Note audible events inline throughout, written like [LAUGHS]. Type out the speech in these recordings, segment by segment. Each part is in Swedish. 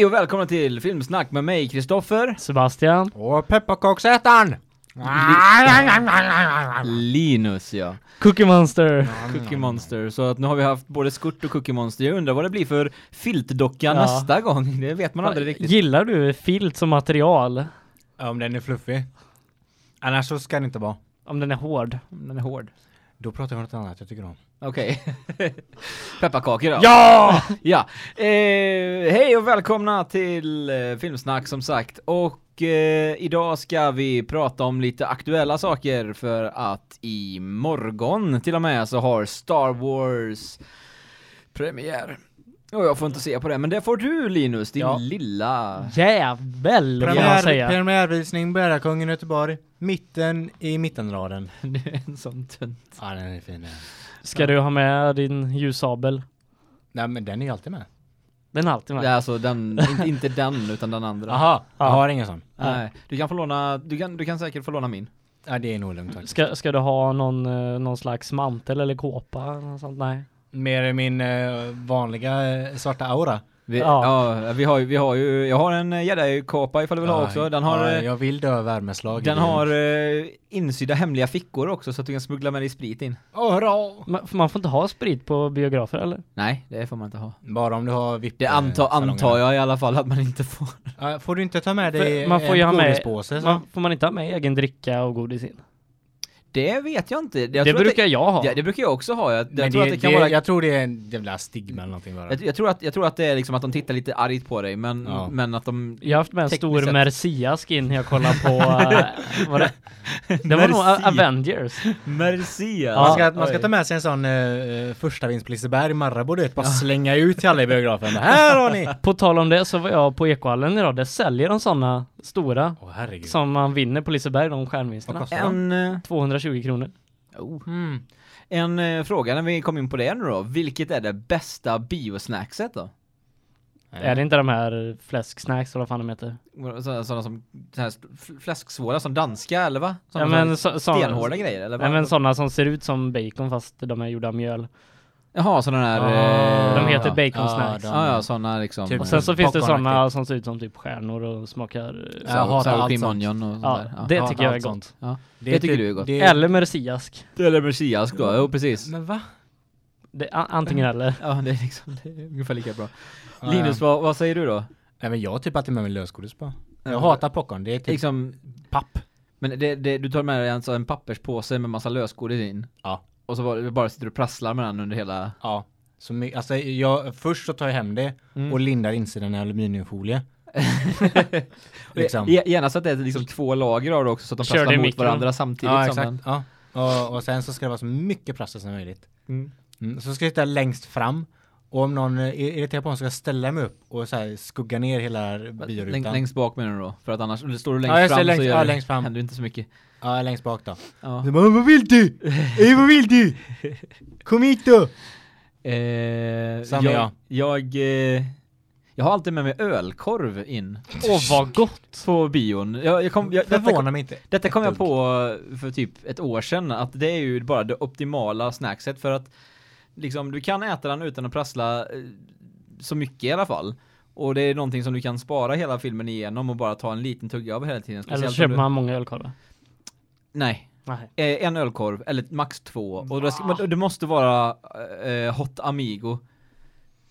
Hej och välkomna till Filmsnack med mig, Kristoffer. Sebastian. Och pepparkaksätaren! Linus, ja. Cookie Monster. Cookie Monster. Så att nu har vi haft både Skurt och Cookie Monster. Jag undrar vad det blir för filtdocka Ja. nästa gång. Det vet man aldrig riktigt. Gillar du filt som material? Om den är fluffig. Annars så ska den inte vara. Om den är hård? Den är hård. Då pratar vi om något annat jag tycker om. Okej. [LAUGHS] Pepparkakor då. Ja! [LAUGHS] Ja. Eh, hej och välkomna till eh, Filmsnack som sagt. Och eh, idag ska vi prata om lite aktuella saker för att i morgon till och med så har Star Wars premiär. Och jag får inte se på det, men det får du Linus, din Ja. lilla... Jävel, vill jag Premiär, säga. premiärvisning, Bärarkungen i Göteborg. Mitten i mittenraden. [LAUGHS] Du är en sån tunt. Ja, den är fin. den. Ska du ha med din ljussabel? Nej, men den är ju alltid med. Den är alltid med. Ja, alltså den, inte, inte den utan den andra. Jaha, jag Ja. har ingen sån. Nej, du kan få låna, du kan, du kan säkert få låna min. Ja, det är nog lugnt faktiskt. Ska, ska du ha någon, eh, någon slags mantel eller kåpa? eller något sånt? Nej. Mer min eh, vanliga eh, svarta aura. Vi, Ja. ja. vi har ju, vi har ju, jag har en jedi-kåpa ifall du vill ha också. Den har, ja, eh, jag vill dö värmeslag. den har eh, insydda hemliga fickor också så att du kan smuggla med dig sprit in. Hurra! Man, man får inte ha sprit på biografer eller? Nej, det får man inte ha. Bara om du har vipp Det anta, antar jag i alla fall att man inte får. Ja, får du inte ta med dig För man får ju en ha med- Man, får man inte ha med egen dricka och godis in? Det vet jag inte. Jag det brukar det, jag ha. Det, det, brukar jag också ha. Jag, jag det, tror att det kan vara... Jag tror det är en jävla stigma eller någonting bara. Jag, jag, tror att, jag tror att det är liksom att de tittar lite argt på dig, men, ja. men att de... Jag har haft med en stor sett... Mercia-skin när jag kollade på... [LAUGHS] Eh, var det det var nog Avengers. Mercia? Ja. Man, ska, man ska ta med sig en sån uh, första vinst på Liseberg, Marabou, du bara ja. slänga ut till alla i biografen. [LAUGHS] Här har ni! På tal om det så var jag på Ekohallen idag, där säljer de sådana stora. Oh, som man vinner på Liseberg, de stjärnvinsterna. En... 200 120 kronor. Oh. Mm. En eh, fråga när vi kom in på det nu då. Vilket är det bästa biosnackset då? Är det inte de här fläsksnacks eller vad fan de heter? Sådana som så här fläsksvåra som danska eller va? Som ja, men, så, stenhårda så, grejer eller? Ja, men sådana som ser ut som bacon fast de är gjorda av mjöl. Jaha, sådana där... Ah, De heter bacon Ja, snacks. de- Ja, sådana liksom. Typ Och sen så finns det sådana som ser ut som typ stjärnor och smakar... Jag hatar allt sånt. och sånt Ja, där. Ja. det tycker jag är gott. Ja. Det, Det tycker du är gott. Det, Eller merciask. Eller merciask då, jo precis. Men va? Det, antingen eller. Ja, det är liksom, det är ungefär lika bra. Linus, vad, vad säger du då? Nej men jag har typ alltid med mig lösgodis på. Jag Ja. hatar popcorn, det är typ Liksom, papp. men det, det, du tar med dig alltså en papperspåse med massa lösgodis in. Ja. Och så bara, bara sitter du och prasslar med den under hela... Ja. Så my- alltså jag, först så tar jag hem det Mm. och lindar insidan i aluminiumfolie. [LAUGHS] liksom. Ge- Gärna så att det är liksom två lager av det också så att de prasslar mot mikron. varandra samtidigt Ja exakt. en... Ja. Och, och sen så ska det vara så mycket prassel som möjligt. Mm. Mm. Så ska jag sitta längst fram. Och om någon är irriterar på mig så ska jag ställa mig upp och så här skugga ner hela Läng, biorutan. längst bak menar du då? För att annars, står du längst Ja, står fram längst- så gör ja, det- längst fram. händer inte så mycket. Ja, längst bak då. Ja. Bara, vad vill du? Ey, vad vill du? [LAUGHS] Kom hit då! Eh, Samma jag, jag, eh, jag har alltid med mig ölkorv in Åh vad gott! på bion. Jag, jag kom, jag, detta, Förvånar mig inte. detta kom jag på för typ ett år sedan, att det är ju bara det optimala snackset för att liksom, du kan äta den utan att prassla eh, så mycket i alla fall. Och det är någonting som du kan spara hela filmen igenom och bara ta en liten tugga av hela tiden. Eller så köper du, man många ölkorvar. Nej, Nej. eh, en ölkorv, eller max två. Och det, ska, men det måste vara eh, Hot Amigo.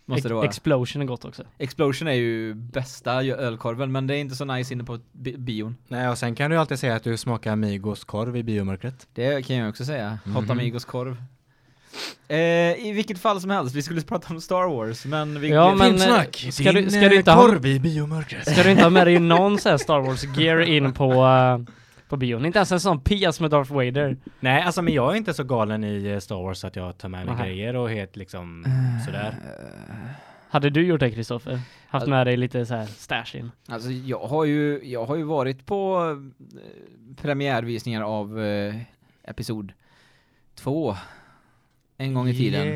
Måste det vara. Explosion är gott också. Explosion är ju bästa ölkorven, men det är inte så nice inne på bi- bion. Nej, och sen kan du alltid säga att du smakar Amigos korv i biomörkret. Det kan jag också säga. Hot Mhm. Amigos korv. Eh, I vilket fall som helst, vi skulle prata om Star Wars, men vi... Ja, men- Filmsnack! ska din, du- ska du eh, inte ha- korv i biomörkret. Ska du inte ha med dig någon sån här Star [LAUGHS] Wars gear in på, uh, på bion? Inte ens en sån pias med Darth Vader. Nej, alltså men jag är inte så galen i eh, Star Wars att jag tar med mig Nähä. grejer och helt liksom sådär. Hade du gjort det Kristoffer? Haft med dig lite så här stash in? Alltså jag har ju, jag har ju varit på eh, premiärvisningar av eh, Episod 2 en gång i tiden.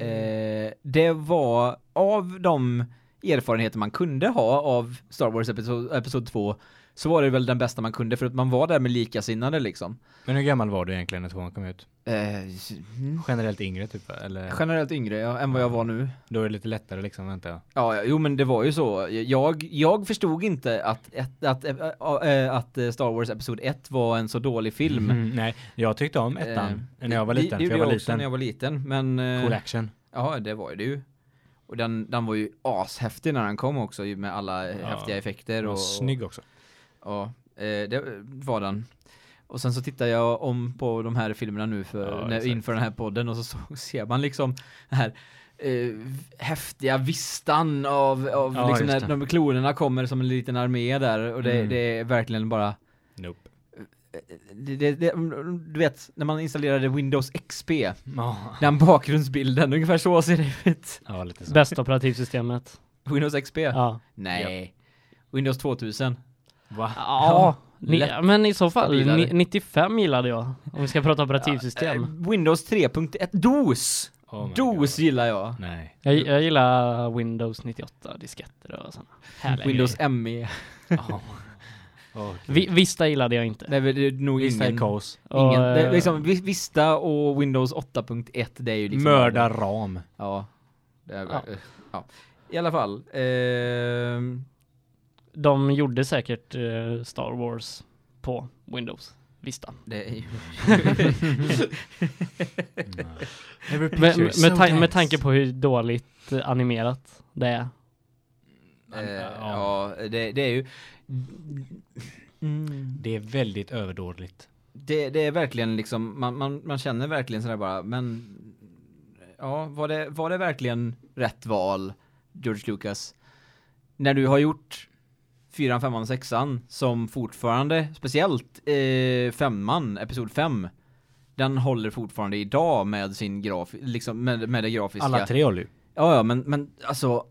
Eh, det var av de erfarenheter man kunde ha av Star Wars Episod, episod 2 så var det väl den bästa man kunde för att man var där med likasinnade liksom. Men hur gammal var du egentligen när tvåan kom ut? Eh, mm. Generellt yngre typ eller? Generellt yngre ja, än vad jag var nu. Då är det lite lättare liksom, väntar jag. Ja, ja, jo men det var ju så. Jag, jag förstod inte att, att, att, äh, äh, att Star Wars Episod 1 var en så dålig film. Mm, nej, jag tyckte om ettan Eh, när jag var det- liten, det för jag gjorde var också liten. när jag var liten, men... eh, Cool action. Ja, det var det ju. Och den, den var ju ashäftig när den kom också med alla Ja, häftiga effekter var och... snygg också. Ja, eh, det var den. Och sen så tittar jag om på de här filmerna nu för, Ja, när, inför den här podden och så, så ser man liksom den här eh, häftiga vistan av, av Ja, liksom när de klonerna kommer som en liten armé där och det, Mm. det är verkligen bara Nope. det, det, det, du vet när man installerade Windows XP Ja, den bakgrundsbilden ungefär så ser det ut ja lite så. Bästa operativsystemet. Windows XP? Ja. Nej. Windows 2000. Va? [LAUGHS] Ja, ni, lätt men i så fall, stabilare. ni, 95 gillade jag. Om vi ska prata operativsystem. Eh, Windows 3.1 DOS. Oh DOS God. gillar jag. Nej. Jag, jag gillar Windows 98, disketter och sådana härliga Windows grejer. ME. [LAUGHS] Ja. Åh, Vi, Vista gillade jag inte. Det är nog Vista är ingen. kaos. ingen Och, det är eh, liksom Vi- Vista och Windows 8.1 det är ju liksom Mörda ram. Ja. Det är, Ja. ja. ja. I alla fall. ehm, De gjorde säkert eh, Star Wars på Windows Vista. det är ju [LAUGHS] Med, med, ta- med tanke på hur dåligt eh, animerat det är. eh, Ja. ja, det, det är ju mm. Det är väldigt överdådigt. det, det är verkligen liksom, man, man, man känner verkligen sådär bara, men ja, var det, var det verkligen rätt val, George Lucas? När du har gjort fyran, femman, sexan som fortfarande, speciellt eh, femman, episod 5 den håller fortfarande idag med sin graf, liksom med, med det grafiska. Alla tre håller ju. Ja, ja, men, men alltså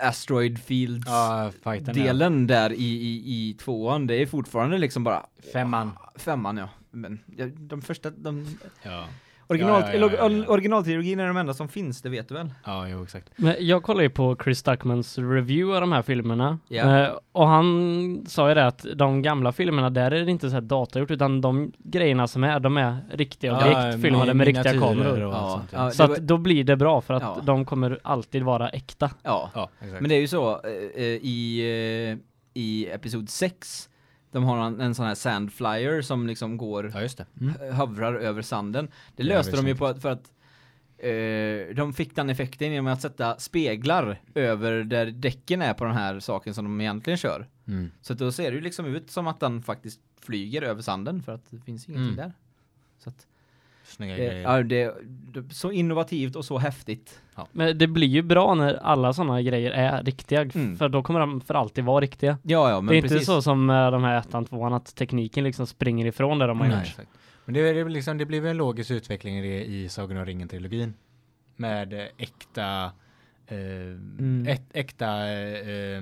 Asteroid Fields Ja, fighten delen där i, i, i tvåan, det är fortfarande liksom bara Femman. Femman ja. Men de första, de Ja. Original, Ja, ja, ja, ja, ja. originaltrilogin är de enda som finns, det vet du väl? Ja, jo exakt. Men jag kollade ju på Chris Duckmans review av de här filmerna. Eh, och han sa ju det att de gamla filmerna, där är det inte så här datagjort, utan de grejerna som är, de är riktiga objekt filmade med riktiga kameror. och sånt, ja. Så att då blir det bra för att Ja. de kommer alltid vara äkta. Ja. Ja, exakt. Men det är ju så, eh, eh, i, eh, i episod 6, de har en, en sån här sandflyer som liksom går, Ja, just det. Mm. hovrar över sanden. Det löste de ju på att, för att eh, de fick den effekten genom att sätta speglar över där däcken är på den här saken som de egentligen kör. Mm. Så då ser det ju liksom ut som att den faktiskt flyger över sanden för att det finns ingenting Mm. där. Så att, Snygga eh, grejer. ja, det, det så innovativt och så häftigt. Men det blir ju bra när alla sådana grejer är riktiga, Mm. för då kommer de för alltid vara riktiga. Ja, ja, men det är precis. inte så som med de här ettan, tvåan, att tekniken liksom springer ifrån det de har Nej, gjort. exakt. Men det, är- det, är liksom, det blir väl en logisk utveckling i det i Sagan om ringen-trilogin. Med eh, äkta, eh, ett, äkta eh,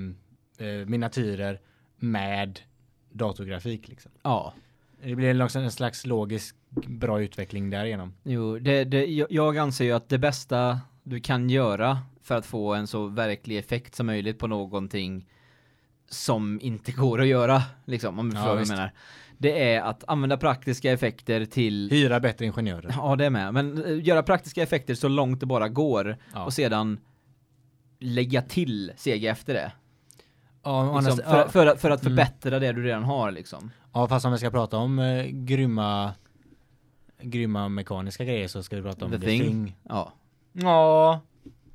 eh, miniatyrer med datorgrafik liksom. Ja. Det blir liksom en slags logisk bra utveckling därigenom. Jo, det, det, jag, anser ju att det bästa du kan göra för att få en så verklig effekt som möjligt på någonting som inte går att göra, liksom, om du Ja, förstår vad jag menar. Det är att använda praktiska effekter till Hyra bättre ingenjörer. Ja, det är med. Men eh, göra praktiska effekter så långt det bara går Ja. och sedan lägga till CG efter det. Ja, Liksom, sidan- för, ja, för, att- för att Mm. förbättra det du redan har liksom. Ja, fast om vi ska prata om eh, grymma grymma mekaniska grejer så ska vi prata om The. Thing. Ja. Ja.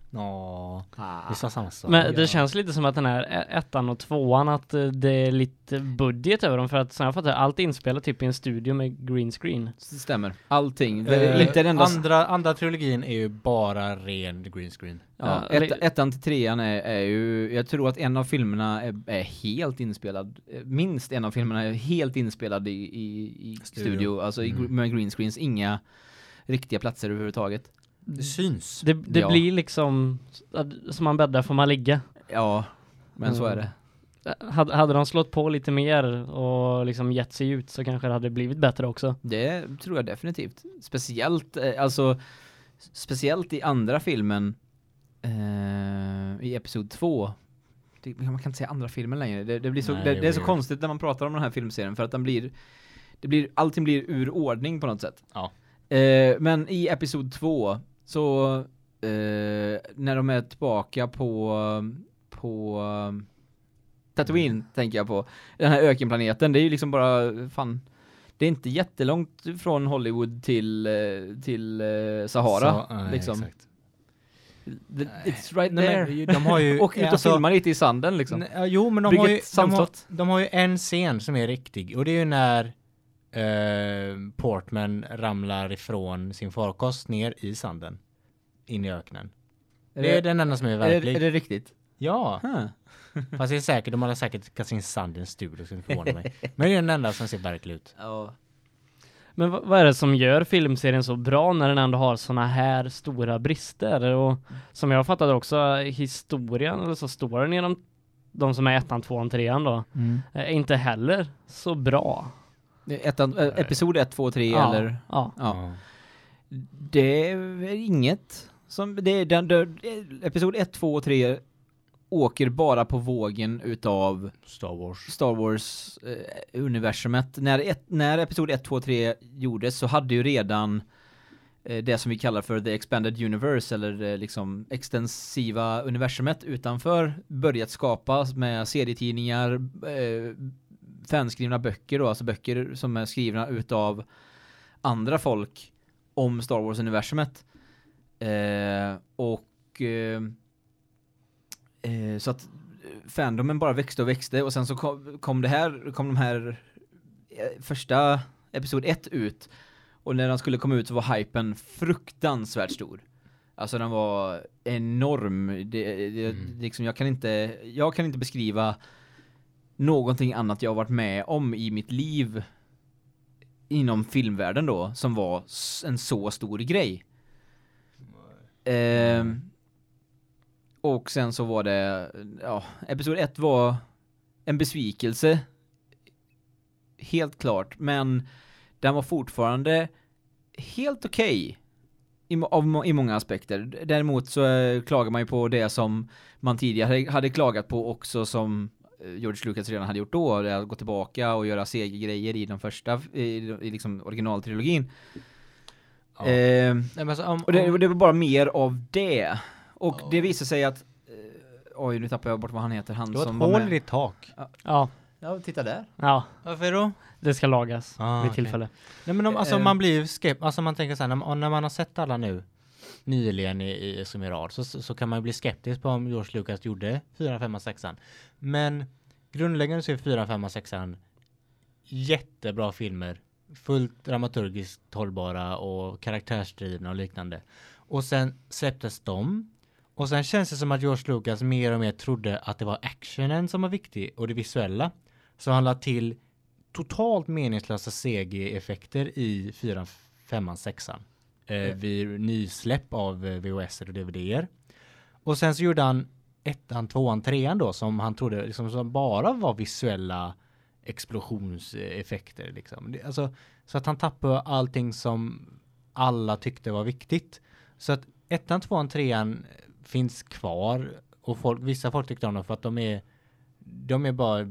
Ja. Vi sa samma sak. Men det Ja. känns lite som att den här ettan och tvåan, att eh, det är lite budget över dem, för att som jag fattar allt är inspelat typ i en studio med green screen. Det stämmer. Allting. Eh, inte den enda... andra, andra trilogin är ju bara ren green screen. ja, Ja, ett, ettan till trean är, är ju... Jag tror att en av filmerna är, är helt inspelad. eh, Minst en av filmerna är helt inspelad i, i, i studio. Studio. Alltså i, Mm. med green screens. Inga riktiga platser överhuvudtaget. Det syns. Det, det Ja. blir liksom, som man bäddar får man ligga. Ja, men så är Mm. det. Eh, Hade, hade de slått på lite mer och liksom gett sig ut så kanske det hade blivit bättre också. Det tror jag definitivt. Speciellt, eh, alltså, speciellt i andra filmen, eh, i episod två, det, man kan inte säga andra filmen längre. Det, det blir så, Nej, det, det är så konstigt när man pratar om den här filmserien för att den blir, det blir, allting blir ur ordning på något sätt. Ja. Eh, men i episod två så, eh, när de är tillbaka på, på Tatooine Mm. tänker jag på. Den här ökenplaneten, det är ju liksom bara, fan, det är inte jättelångt från Hollywood till, eh, till eh, Sahara. Så, nej, liksom. exakt. The, it's right Nej, there. men de har ju... [LAUGHS] och ut och alltså- filma lite i sanden liksom. Nej, jo, men de har, ju, de, har, de har ju en scen som är riktig och det är ju när eh, Portman ramlar ifrån sin farkost ner i sanden. In i öknen. Det är den enda som är är, verklig. det, är det riktigt? Ja, Huh. [LAUGHS] fast det är säkert, de har säkert kastat in sand i en så det förvånar mig. [LAUGHS] Men det är den enda som ser verklig ut. Ja. Men vad, är det som gör filmserien så bra när den ändå har såna här stora brister? Och som jag fattade också, historien, eller så storyn i de, de som är ettan, tvåan, trean då, är inte heller så bra. Ettan, äh, episod 1, 2, 3 Ja, eller? Ja. Ja. Det är inget som, det är den, den, episod 1, 2 och 3 åker bara på vågen utav Star Wars. Star Wars eh, universumet. När, ett, när episod 1, 2, 3 gjordes så hade ju redan eh, det som vi kallar för the expanded universe eller eh, liksom extensiva universumet utanför börjat skapas med serietidningar, eh, fanskrivna böcker då, alltså böcker som är skrivna utav andra folk om Star Wars-universumet. Eh, och eh, eh, så att fandomen bara växte och växte och sen så kom, kom det här, kom de här eh, första episod 1 ut och när den skulle komma ut så var hypen fruktansvärt stor. Alltså den var enorm. Det, det, Mm. liksom, jag kan inte jag kan inte beskriva någonting annat jag har varit med om i mitt liv inom filmvärlden då som var en så stor grej. Ehm, och sen så var det ja, episod 1 var en besvikelse helt klart, men den var fortfarande helt okej i, av i många aspekter. Däremot så eh, klagar man ju på det som man tidigare hade klagat på också som George Lucas redan hade gjort då, det att gå tillbaka och göra segergrejer i de första, i, i liksom originaltrilogin. Ja. Eh, Nej, men alltså, om, och det, det var bara mer av det. Och Ja. det visar sig att eh, Oj, nu tappar jag bort vad han heter. Han du har som ett var hål med. i ditt tak. Ja, Ja, titta där. ja, Varför då? det ska lagas Ah, vid tillfälle. Nej men om, alltså Eh. man blir ju skeptisk, alltså man tänker så här, när, när man har sett alla nu nyligen i, i som i rad så, så så kan man ju bli skeptisk på om George Lucas gjorde 4, 5 och 6 Men grundläggande så är 4, 5 och 6 jättebra filmer, fullt dramaturgiskt hållbara och karaktärsdrivna och liknande. Och sen släpptes de och sen känns det som att George Lucas mer och mer trodde att det var actionen som var viktig och det visuella. Så han la till totalt meningslösa CG-effekter i 4, 5, 6 eh, vid nysläpp av eh, VHS och DVDer. Och sen så gjorde han ettan, tvåan, trean då som han trodde liksom, som bara var visuella explosionseffekter liksom. Det, alltså, så att han tappade allting som alla tyckte var viktigt. Så att ettan, tvåan, trean finns kvar och folk, vissa folk tyckte om dem för att de är de är bara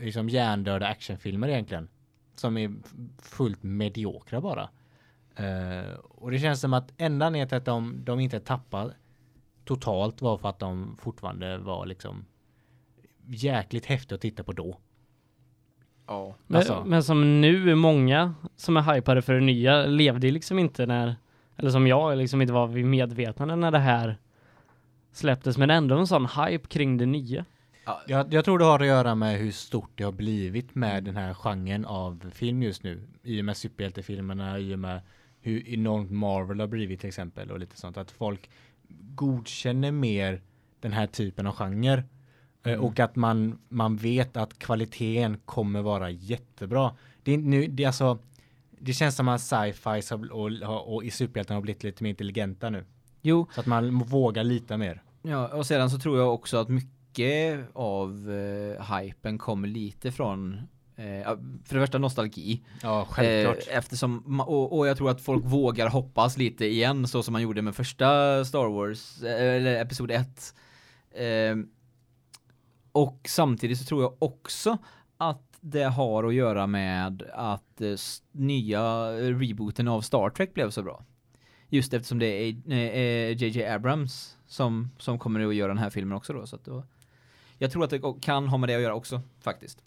liksom hjärndöda actionfilmer egentligen. Som är fullt mediokra bara. Eh, och det känns som att enda anledningen till att de, de inte tappade totalt var för att de fortfarande var liksom jäkligt häftiga att titta på då. Ja. Men, Alltså. men som nu, många som är hypade för det nya levde liksom inte när, eller som jag, liksom inte var vid medvetande när det här släpptes, men ändå en sån hype kring det nya. Jag, jag tror det har att göra med hur stort det har blivit med den här genren av film just nu. I och med superhjältefilmerna, i och med hur enormt Marvel har blivit till exempel och lite sånt. Att folk godkänner mer den här typen av genre. Eh, Mm. Och att man, man vet att kvaliteten kommer vara jättebra. Det, är nu, det, alltså, det känns som att sci-fi och, och, och i superhjältarna har blivit lite mer intelligenta nu. Jo, Så att man vågar lita mer. ja, och sedan så tror jag också att mycket av eh, hypen kommer lite från för det första nostalgi. Ja, självklart. Eh, eftersom, och, och jag tror att folk vågar hoppas lite igen så som man gjorde med första Star Wars, eh, eller Episod 1. Eh, och samtidigt så tror jag också att det har att göra med att eh, nya rebooten av Star Trek blev så bra. Just eftersom det är eh, JJ Abrams som, som kommer att göra den här filmen också då. Så att då jag tror att det kan ha med det att göra också, faktiskt.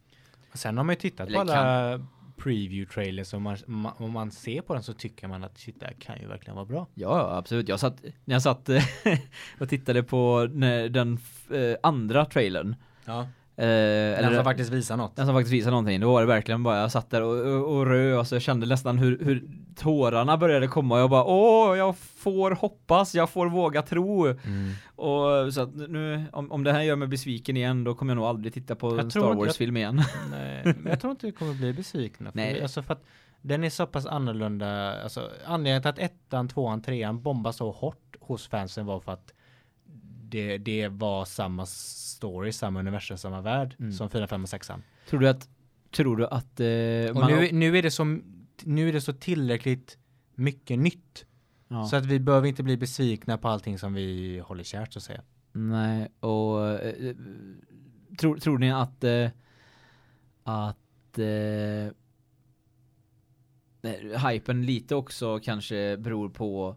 Sen har man ju tittat på Eller alla preview trailers och man, ma- om man ser på den så tycker man att shit, det här kan ju verkligen vara bra. Ja, absolut. Jag satt, när jag satt [LAUGHS] och tittade på den eh, andra trailern. Ja. Eh, Den eller som faktiskt visar något. den som faktiskt visade någonting. Då var det verkligen bara, jag satt där och, och, och rös. Jag kände nästan hur, hur tårarna började komma. Och jag bara, åh, jag får hoppas, jag får våga tro. Mm. Och så att nu, om, om det här gör mig besviken igen, då kommer jag nog aldrig titta på Jag en Star Wars-film igen. [LAUGHS] Nej, men jag tror inte vi kommer bli besvikna. För Nej. Nej. Alltså för att den är så pass annorlunda. Alltså anledningen till att ettan, tvåan, trean bombade så hårt hos fansen var för att det, det var samma story, samma universum, samma värld Mm. som 4, 5 och 6 tror du att, tror du att eh, Och nu, nu, är det så, nu är det så tillräckligt mycket nytt. ja. Så att vi behöver inte bli besvikna på allting som vi håller kärt så att säga. Nej, och eh, tror, tror ni att eh, att eh, hypen lite också kanske beror på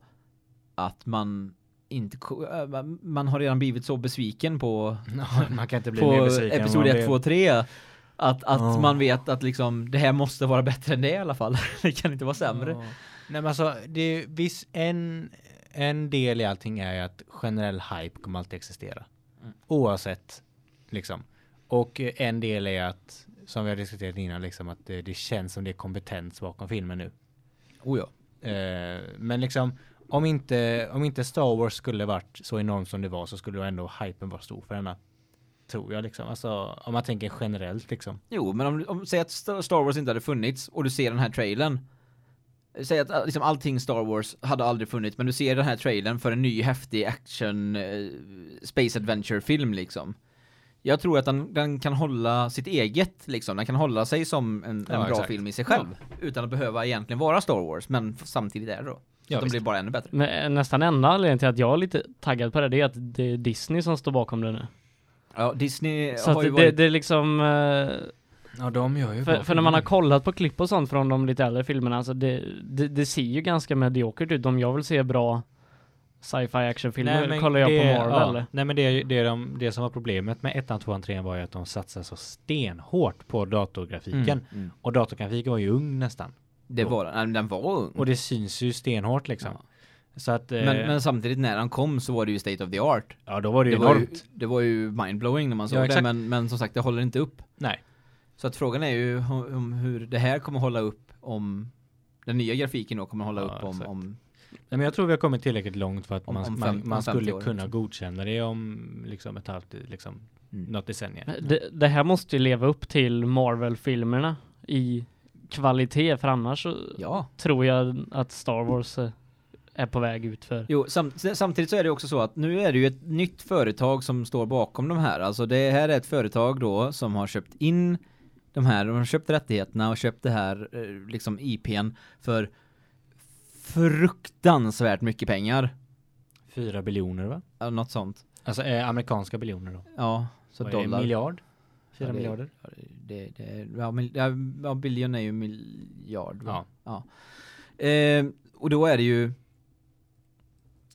att man inte eh, man- har redan blivit så besviken på [LAUGHS] man kan inte bli [LAUGHS] på besviken. episod man 1, blev. 2, 3 att, att Ja. man vet att liksom det här måste vara bättre än det i alla fall. [LAUGHS] det kan inte vara sämre. Ja. Nej men alltså, det är viss en, en del i allting är ju att generell hype kommer alltid existera. Mm. Oavsett, liksom. Och eh, en del är att, som vi har diskuterat innan, liksom att det, det känns som det är kompetens bakom filmen nu. Oh ja. Eh, men liksom, om inte, om inte Star Wars skulle varit så enormt som det var så skulle ändå hypen vara stor för denna. Tror jag liksom. Alltså, om man tänker generellt liksom. Jo, men om, om säg att Sta- Star Wars inte hade funnits och du ser den här trailern. Säg att äh, liksom allting Star Wars hade aldrig funnits, men du ser den här trailern för en ny häftig action eh, space adventure film liksom. Jag tror att den, den kan hålla sitt eget liksom, den kan hålla sig som en, en Ja, bra exakt. film i sig själv. Utan att behöva egentligen vara Star Wars, men samtidigt är det då. Ja, de visst. blir bara ännu bättre. Men eh, nästan enda anledningen till att jag är lite taggad på det, det är att det är Disney som står bakom det nu. Ja, Disney Så har ju det, varit... det är liksom, eh, Ja, de gör ju för, för när man har kollat på klipp och sånt från de lite äldre filmerna, alltså det, det, det ser ju ganska mediokert ut. Om jag vill se bra sci-fi actionfilmer kollar jag det- på Marvel. Ja, nej men det, det, de, det som var problemet med ettan, tvåan, trean var ju att de satsade så stenhårt på datorgrafiken. Mm, mm. Och datorgrafiken var ju ung nästan. Det var den, den var ung. Och det syns ju stenhårt liksom. Ja. Så att, eh, Men, men samtidigt när han kom så var det ju state of the art. ja då var det ju Det var ju, enormt. det var ju mindblowing när man såg Ja, det, men, men som sagt det håller inte upp. Nej. Så att frågan är ju om, hur det här kommer hålla upp om den nya grafiken då kommer hålla Ja, upp om, exakt. om Nej, men jag tror vi har kommit tillräckligt långt för att Om- man, om fem- man om 50 skulle år, kunna liksom. godkänna det om liksom ett halvt, liksom Mm. något decennium. Det, det här måste ju leva upp till Marvel-filmerna i kvalitet, för annars så Ja. tror jag att Star Wars eh, är på väg ut för. Jo, sam, samtidigt så är det också så att nu är det ju ett nytt företag som står bakom de här. Alltså det här är ett företag då som har köpt in de här, de har köpt rättigheterna och köpt det här eh, liksom IPn för fruktansvärt mycket pengar. Fyra biljoner va? Ja, Något sånt. Alltså eh, amerikanska biljoner då. Ja, så Vad är det, dollar. Miljard? Fyra Ja, miljarder? Ja, det, det, ja, mil, ja, ja, biljon är ju miljard. va? Ja. Eh, och då är det ju...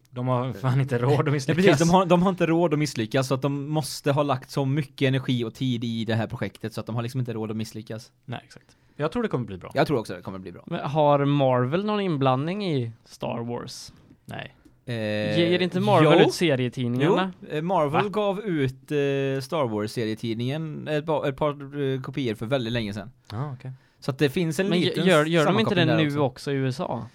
De har fan inte råd att [LAUGHS] Nej, misslyckas. precis, de har, de har inte råd att misslyckas så att de måste ha lagt så mycket energi och tid i det här projektet så att de har liksom inte råd att misslyckas. Nej, exakt. Jag tror det kommer bli bra. Jag tror också det kommer bli bra. Men har Marvel någon inblandning i Star Wars? Nej. Eh, Ger inte Marvel jo, ut serietidningarna? Jo, eh, Marvel Va? gav ut eh, Star Wars-serietidningen ett, par- ett par eh, kopior för väldigt länge sedan. Ja, okej. Så att det finns en Men liten gör, gör de inte det nu också. också. i USA?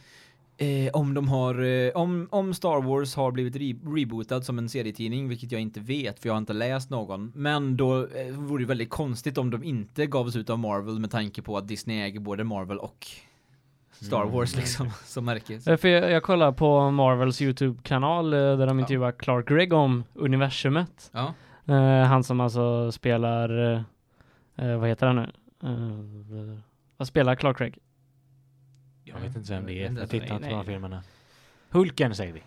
Eh, om de har, eh, om, om Star Wars har blivit re- rebootad som en serietidning, vilket jag inte vet för jag har inte läst någon. Men då eh, vore det väldigt konstigt om de inte gavs ut av Marvel med tanke på att Disney äger både Marvel och Star Mm. Wars liksom, [LAUGHS] som märke. Eh, För jag, jag kollar på Marvels YouTube-kanal eh, där de intervjuar Clark Gregg om universumet. Ja. Eh, han som alltså spelar, eh, vad heter han nu? Eh, vad spelar Clark Gregg? Jag vet inte vem det är. Jag tittar inte på de här filmerna. Hulken säger vi.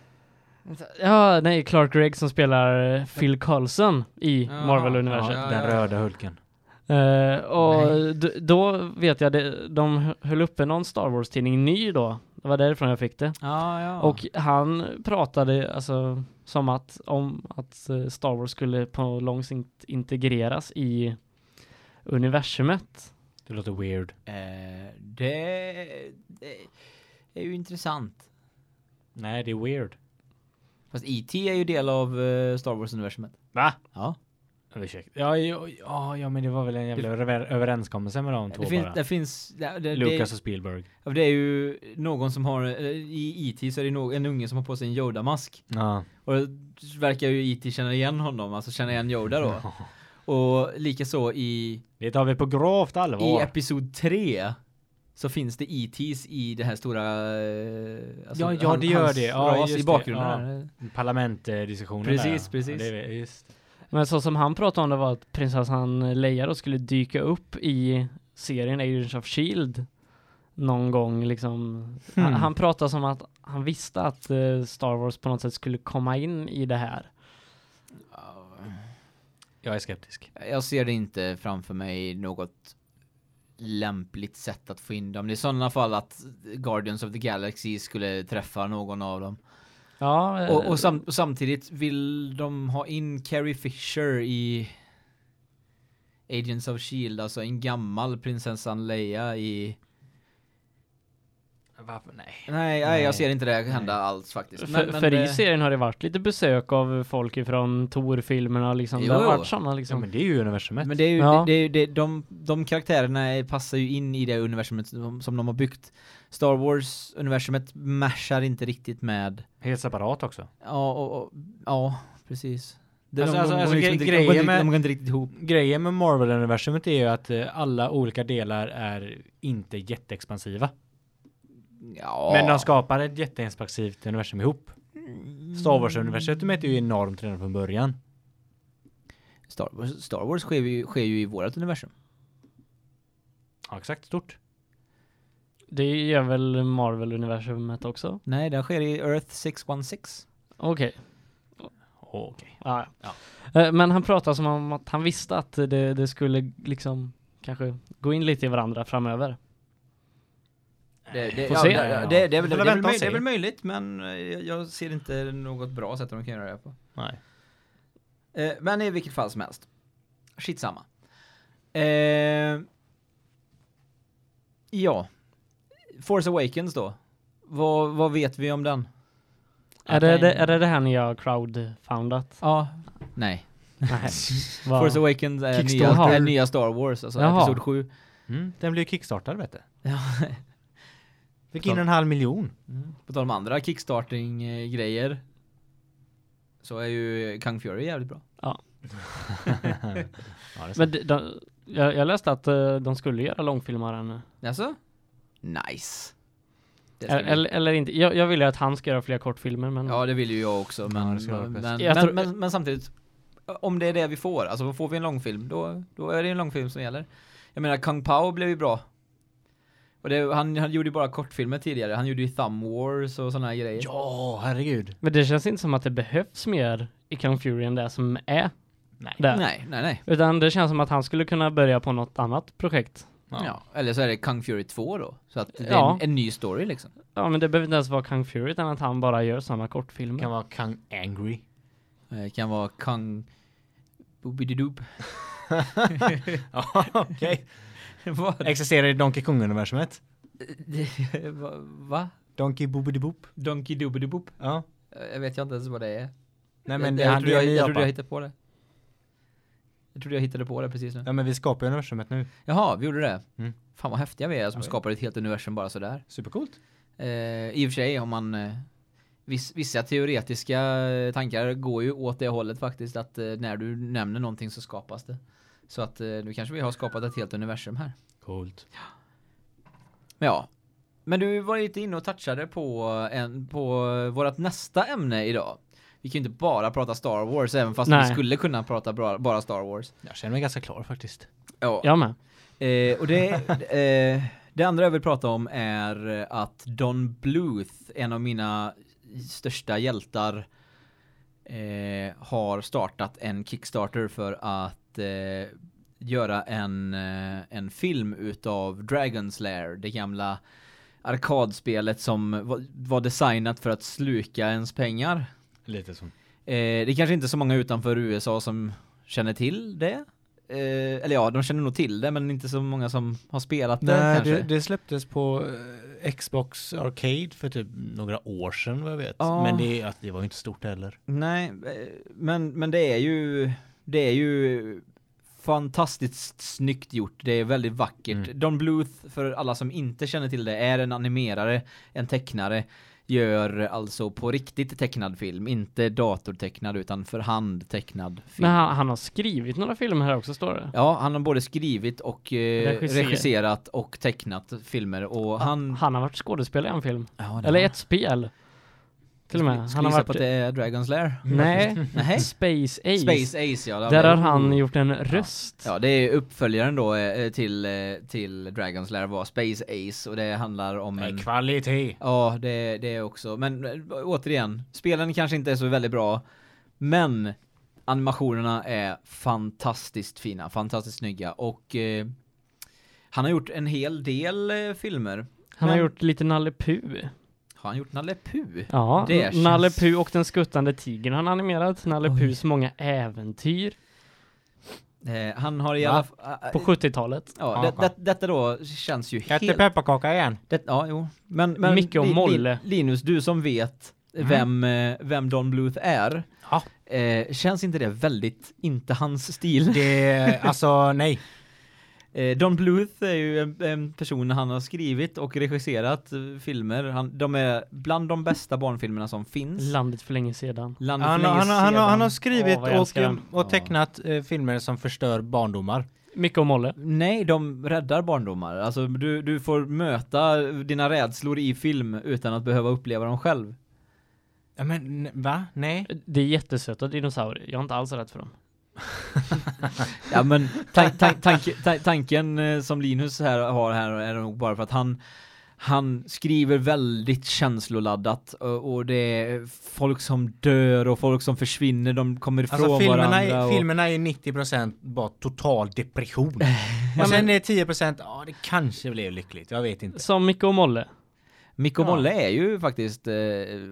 Ja, nej, Clark Gregg som spelar Phil Coulson i Ja, Marvel-universet. ja, Den röda Hulken. Eh, och då vet jag, det, de höll uppe någon Star Wars-tidning ny då. Det var därifrån jag fick det. Ja, ja. Och han pratade alltså som att om att eh, Star Wars skulle på lång sikt integreras i universumet. Det låter weird. Eh, det, det är ju intressant. Nej, det är weird. Fast E.T. är ju del av Star Wars-universumet. Va? Ja. Ursäkta. Ja, ja, ja, ja, men det var väl en jävla över överenskommelse med de två Det finns, bara. det finns, det, det, Lucas det, och Spielberg. ja, det är ju någon som har, eh, i E.T. så är det no, en unge som har på sig en Yoda-mask. Ja. Och det verkar ju E.T. känna igen honom, alltså känna igen Yoda då. [LAUGHS] Och likaså i, Det tar vi på grovt i allvar. episod 3 så finns det E.T.s i det här stora eh, alltså Ja, ja, det gör det. Ja, i det. bakgrunden. Ja. Parlamentdiskussionen Precis, där. precis. Ja, det just. Men så som han pratade om det var att prinsessan Leia då skulle dyka upp i serien Agents of Shield någon gång liksom. Han, Hmm. han pratade som att han visste att eh, Star Wars på något sätt skulle komma in i det här. Jag är skeptisk. Jag ser det inte framför mig något lämpligt sätt att få in dem. Det är i sådana fall att Guardians of the Galaxy skulle träffa någon av dem. Ja, eh, Och, och, sam och samtidigt vill de ha in Carrie Fisher i Agents of Shield, alltså en gammal prinsessan Leia i... Varför? Nej. Nej, nej, jag ser inte det hända alls faktiskt. för, för i det- serien har det varit lite besök av folk ifrån Tor-filmerna liksom. Jo, det har jo. varit sådana Ja, liksom. men det är ju universumet. Men det är ju, Ja. det, det, det, de, de karaktärerna är- passar ju in i det universumet som, som de har byggt. Star Wars-universumet mashar inte riktigt med... Helt separat också. Ja, och, och, ja precis. Det, Alltså- de, alltså- de, alltså, går liksom gre- inte- de, grejen går inte- med- de går inte riktigt ihop. Grejen med Marvel-universumet är ju att eh, alla olika delar är inte jätteexpansiva. Ja. Men de skapar ett jätteexpansivt universum ihop. Star Wars-universumet är ju enormt redan från början. Star Wars, Star Wars sker, ju, sker ju i vårt universum. Ja, exakt. Stort. Det gör väl Marvel-universumet också? Nej, den sker i Earth 616. Okej. Okej. Ja, ja. Eh, Men han pratade som om att han visste att det, det skulle liksom kanske gå in lite i varandra framöver. Det, det, ja, se. det, det, det, det, är väl- det, är vänta väl och möj- det är väl möjligt, men eh, jag, jag ser inte något bra sätt att de kan göra det på. Nej. Eh, men i vilket fall som helst. Skitsamma. Eh, ja. Force Awakens då. Vad, vad vet vi om den? Är det, det, är det det här ni har crowdfundat? Ja. Nej. Nej. [LAUGHS] Force Awakens är nya, är nya Star Wars, alltså Jaha. episod 7. Mm, den blir ju kickstartad vet du. [LAUGHS] Ja. Fick in en halv miljon. På tal om andra kickstarting-grejer. Så är ju Kung Fury jävligt bra. Ja, [LAUGHS] det är Men de, de, jag, jag läste att eh, de skulle göra långfilmaren. Alltså? Nice. Eller, eller, inte. Jag, jag vill ju att han ska göra fler kortfilmer men Ja, det vill ju jag också, men, Ja, men, men, Jag men, tror- men, men samtidigt, om det är det vi får, alltså får vi en långfilm, då, då är det en långfilm som gäller. Jag menar, Kung Pao blev ju bra. Och det, han, han gjorde ju bara kortfilmer tidigare, han gjorde ju Thumb Wars och sådana här grejer. Ja, herregud. Men det känns inte som att det behövs mer i Kung Fury än det som är Nej. där. Nej, nej, nej. Utan det känns som att han skulle kunna börja på något annat projekt. Ja. Eller så är det Kung Fury 2 då, så att det är Ja. en, en ny story liksom. Ja men det behöver inte ens vara Kung Fury utan att han bara gör sådana kortfilmer. Kan vara Kung Angry. Det kan vara Kung Boobididoob. [LAUGHS] Ja, okej. Vad? [LAUGHS] Existerar i Donkey Kong-universumet? [LAUGHS] Va? Donkey Boobidi-Boop. Donkey Doobidoob? Ja. Jag vet jag inte ens vad det är. Nej men det, jag, han, trodde jag, en jag trodde jag hittade på det. Jag trodde jag hittade på det precis nu. Ja men vi skapar ju universumet nu. Jaha, vi gjorde det. Mm. Fan vad häftiga vi är som Ja, skapar ett helt universum bara sådär. Supercoolt. Eh, I och för sig om man eh, viss, vissa teoretiska eh, tankar går ju åt det hållet faktiskt att eh, när du nämner någonting så skapas det. Så att eh, nu kanske vi har skapat ett helt universum här. Coolt. Men ja. Men du var lite inne och touchade på en på vårt nästa ämne idag. Vi kan ju inte bara prata Star Wars även fast Nej. vi skulle kunna prata bra, bara Star Wars. Jag känner mig ganska klar faktiskt. Ja. Jag med. Eh, och det, eh, det andra jag vill prata om är att Don Bluth, en av mina största hjältar eh, har startat en Kickstarter för att eh, göra en, eh, en film utav Dragon's Lair, det gamla arkadspelet som var, designat för att sluka ens pengar. Lite så. Eh, det är kanske inte så många utanför USA som känner till det. Eh, eller ja, de känner nog till det, men inte så många som har spelat det Nej, kanske. det, det släpptes på Xbox Arcade för typ några år sedan vad jag vet. Ja. Men det, att det var inte stort heller. Nej, men, men det är ju det är ju fantastiskt snyggt gjort. Det är väldigt vackert. Mm. Don Bluth, för alla som inte känner till det, är en animerare, en tecknare. Gör alltså på riktigt tecknad film, inte datortecknad utan för hand tecknad film. Men han, han har skrivit några filmer här också står det. Ja, han har både skrivit och eh, Regisser- regisserat och tecknat filmer och han... Han har varit skådespelare i en film. Ja, Eller ett spel. Till och med. Han har varit... på att det är Dragon's Lair? Nej, [LAUGHS] Nej. Space Ace. Space Ace, ja. Där det- har han gjort en röst. Ja, det är uppföljaren då eh, till, eh, till Dragon's Lair var Space Ace och det handlar om en... Kvalitet! Ja, det, det är också. Men eh, återigen, spelen kanske inte är så väldigt bra, men animationerna är fantastiskt fina, fantastiskt snygga och eh, han har gjort en hel del eh, filmer. Han har Men- gjort lite Nalle Puh. Har han gjort Nalle Puh? Ja, Det känns- Nalle Puh och den skuttande tigern han animerat. Nalle Puhs många äventyr Eh, han har i alla fall... på 70-talet. Ja, det, det, detta då känns ju Äter helt... pepparkaka igen. Det, ja, jo. Men, men Micke och Li- Molle. Linus, du som vet Mm. vem, eh, vem Don Bluth är. Ja. Eh, känns inte det väldigt inte hans stil? Det, alltså nej. Eh, Don Bluth är ju en, en person han har skrivit och regisserat eh, filmer. Han, de är bland de bästa barnfilmerna som finns. Landet för länge sedan. Landet Han, för länge han, han, han, han har sedan. skrivit Åh, och, och tecknat eh, filmer som förstör barndomar. Micke och Molle. Nej, de räddar barndomar. Alltså du, du får möta dina rädslor i film utan att behöva uppleva dem själv. Ja men va? Nej? Det är jättesöta dinosaurier. Jag är inte alls rädd för dem. [LAUGHS] Ja men tan tan tanke- ta tanken eh, som Linus här har här är nog bara för att han han skriver väldigt känsloladdat och, och det är folk som dör och folk som försvinner, de kommer ifrån Alltså filmerna varandra. är, och, filmerna är 90% bara total depression. [LAUGHS] och sen är 10% ja det kanske blev lyckligt, jag vet inte. Som Micke och Molle. Mikko Ja. Molle är ju faktiskt eh,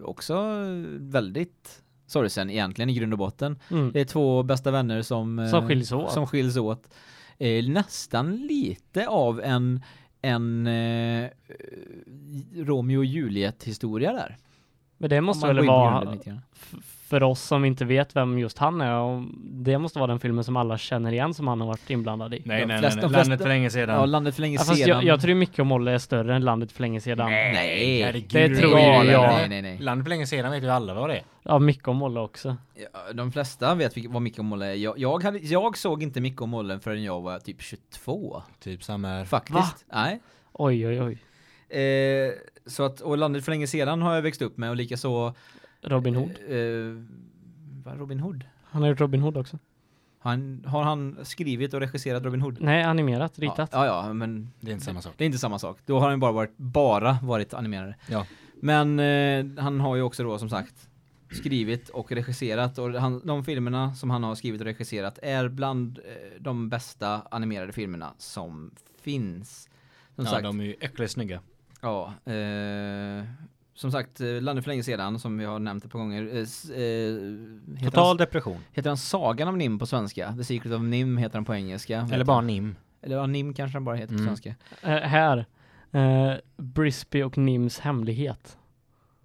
också väldigt sorgsen egentligen i grund och botten. Mm. Det är två bästa vänner som eh, Som skiljs åt. Som skiljs åt. Eh, nästan lite av en en eh, Romeo och Juliet historia där. Men det måste väl vara för oss som inte vet vem just han är. Och det måste vara den filmen som alla känner igen som han har varit inblandad i. Nej De nej flesta- nej, de landet för länge sedan. Ja, landet för länge Ja, fast sedan. jag, jag tror Micke och Molle är större än Landet för länge sedan. Nej, herregud, det tror jag. Nej, nej, nej. Landet för länge sedan vet ju alla vad det är. Ja, Micke och Molle också. Ja, De flesta vet vad Micke och Molle är. Jag, jag, hade, jag såg inte Micke och Molle förrän jag var typ 22. Typ samma här. Faktiskt. Va? Nej. Oj, oj, oj. Eh, så att, och landet för länge sedan har jag växt upp med och likaså Robin Hood. Eh, vad, Robin Hood? Han har gjort Robin Hood också. Han, har han skrivit och regisserat Robin Hood? Nej, animerat, ritat. Ja, ja, men Det är inte samma sak. det är inte samma sak. Då har han bara varit, bara varit animerare. Ja. Men eh, han har ju också då som sagt skrivit och regisserat och han, de filmerna som han har skrivit och regisserat är bland eh, de bästa animerade filmerna som finns. Som ja, sagt, de är ju äckligt snygga. ja, eh, som sagt, eh, Landet för länge sedan som vi har nämnt ett par gånger. Eh, eh, heter Total han, depression. heter han Sagan av Nim på svenska? The Secret of Nim heter han på engelska. Eller bara NIM. Eller ja, Nim kanske han bara heter på Mm. svenska. Eh, här. Uh, Brisby och Nims hemlighet.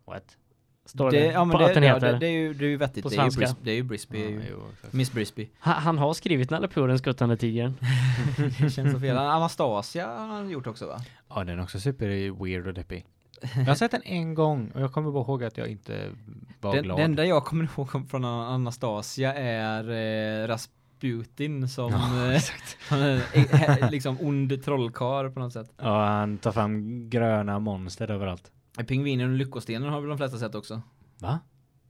What? Står det, ja, men på det, att den ja, heter. det, det, är ju, det är ju vettigt. På det, är ju svenska. Bris, det är ju Brisby. Ja, exakt. Miss Brisby. Ha, han har skrivit Nalle och den skuttande tigern. [LAUGHS] det känns så fel. Anastasia har han gjort också va? Ja, den är också super weird och deppig. Jag har sett den en gång och jag kommer bara ihåg att jag inte var Den, glad. det enda jag kommer ihåg från Anastasia är eh, Rasputin som Ja, eh, eh, [LAUGHS] liksom ond trollkarl på något sätt. Ja, han tar fram gröna monster överallt. Pingvinen och lyckostenen har väl de flesta sett också? Va?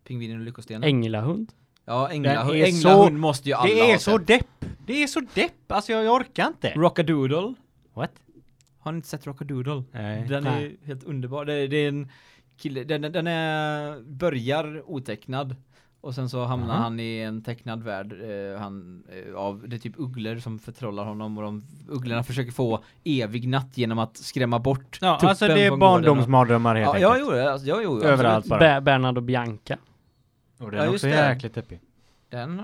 Pingvinen och lyckostenen. Änglahund. ja, Änglahund, Änglahund så- måste ju alla Det är ha så sett. depp! Det är så depp! Alltså jag, jag orkar inte. Rockadoodle. What? Har ni inte sett Rockadoodle? Nej. Den är Nej. ju helt underbar. Det, det är en kille, den, den är, börjar otecknad. Och sen så hamnar Aha. han i en tecknad värld eh, han, eh, av det är typ ugglor som förtrollar honom och de ugglorna försöker få evig natt genom att skrämma bort Ja, tuppen alltså det är barndomsmardrömmar helt Ja, enkelt. jag gjorde det. Alltså, jag gjorde Överallt absolut. bara. Ber- Bernard och Bianca. Och den Ja, är också jäkligt deppig. Den,